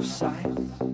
out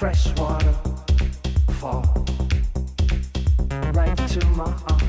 fresh water fall right to my arms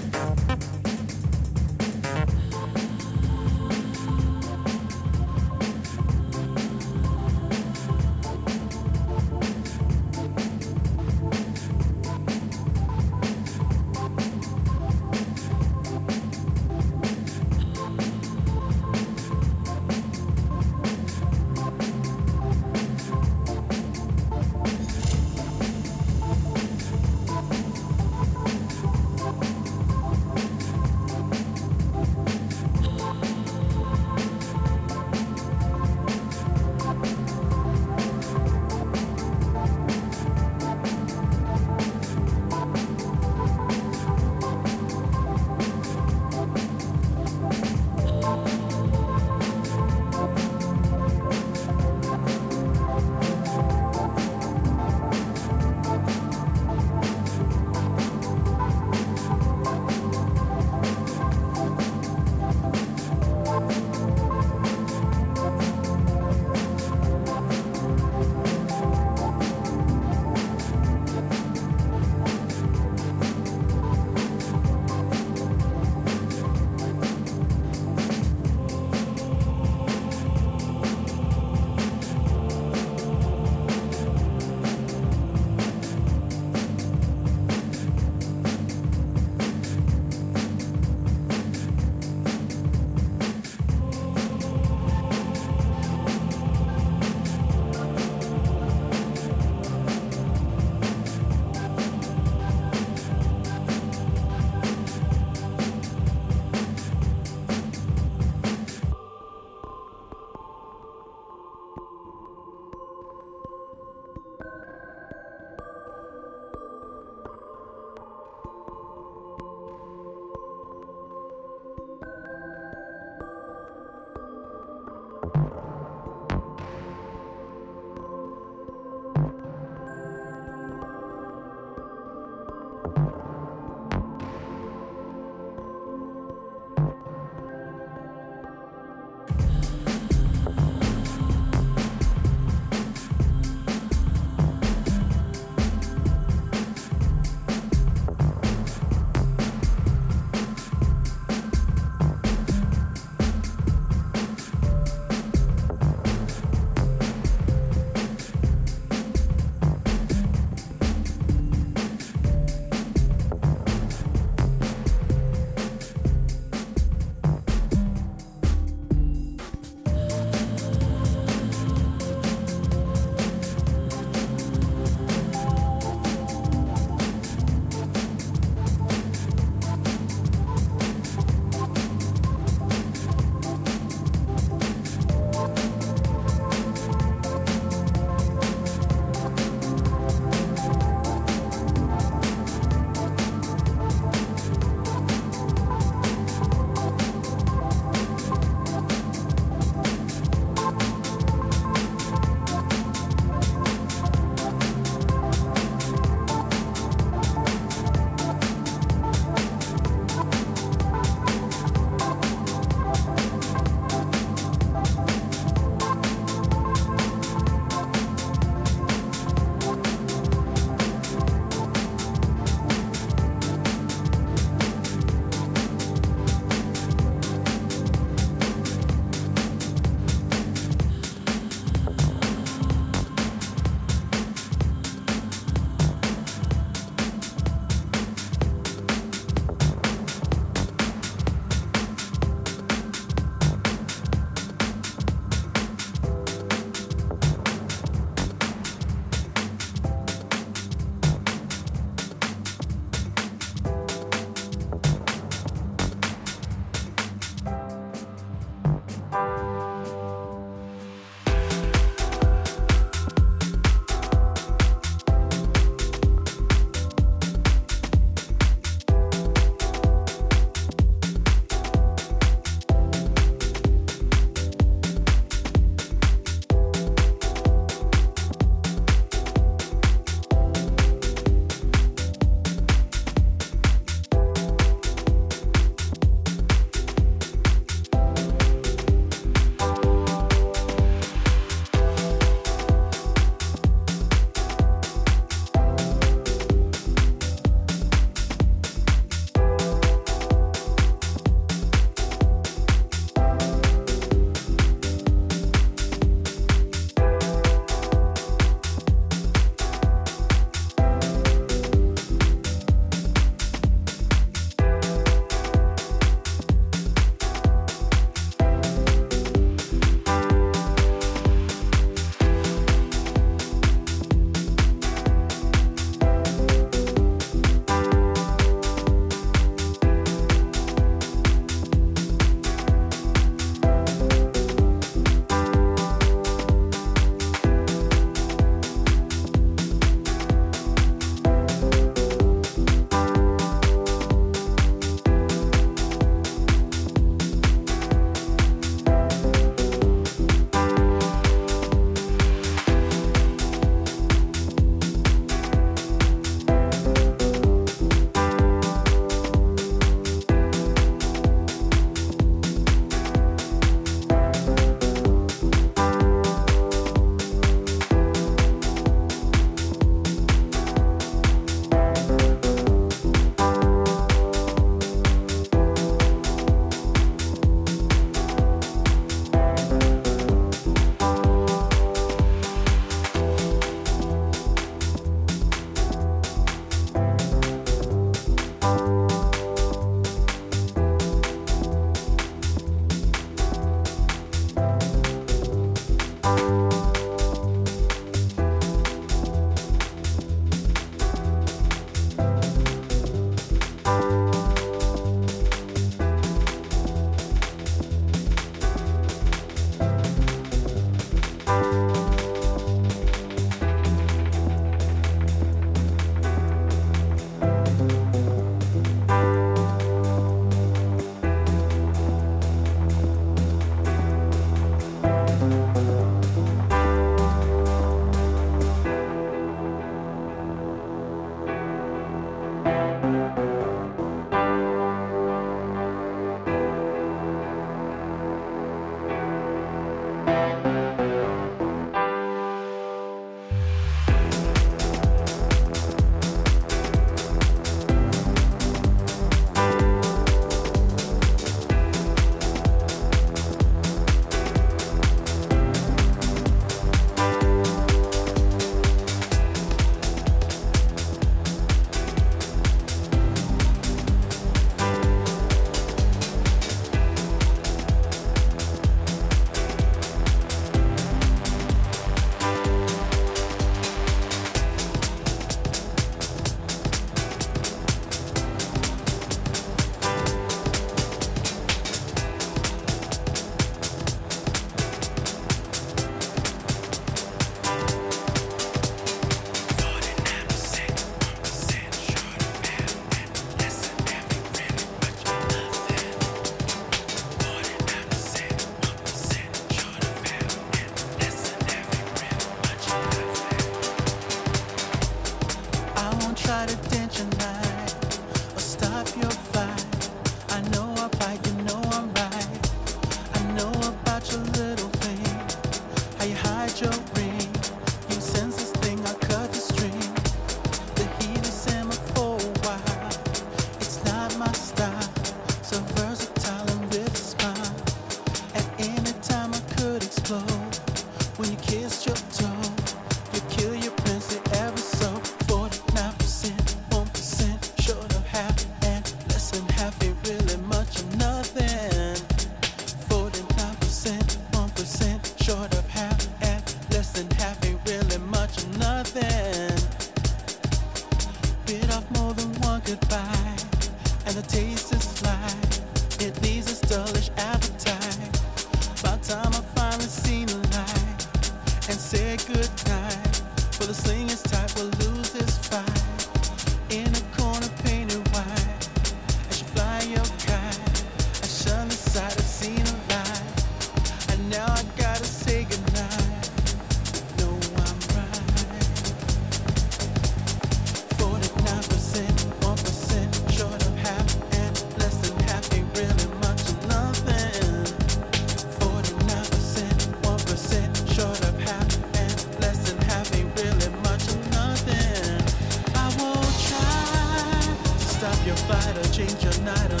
trying to make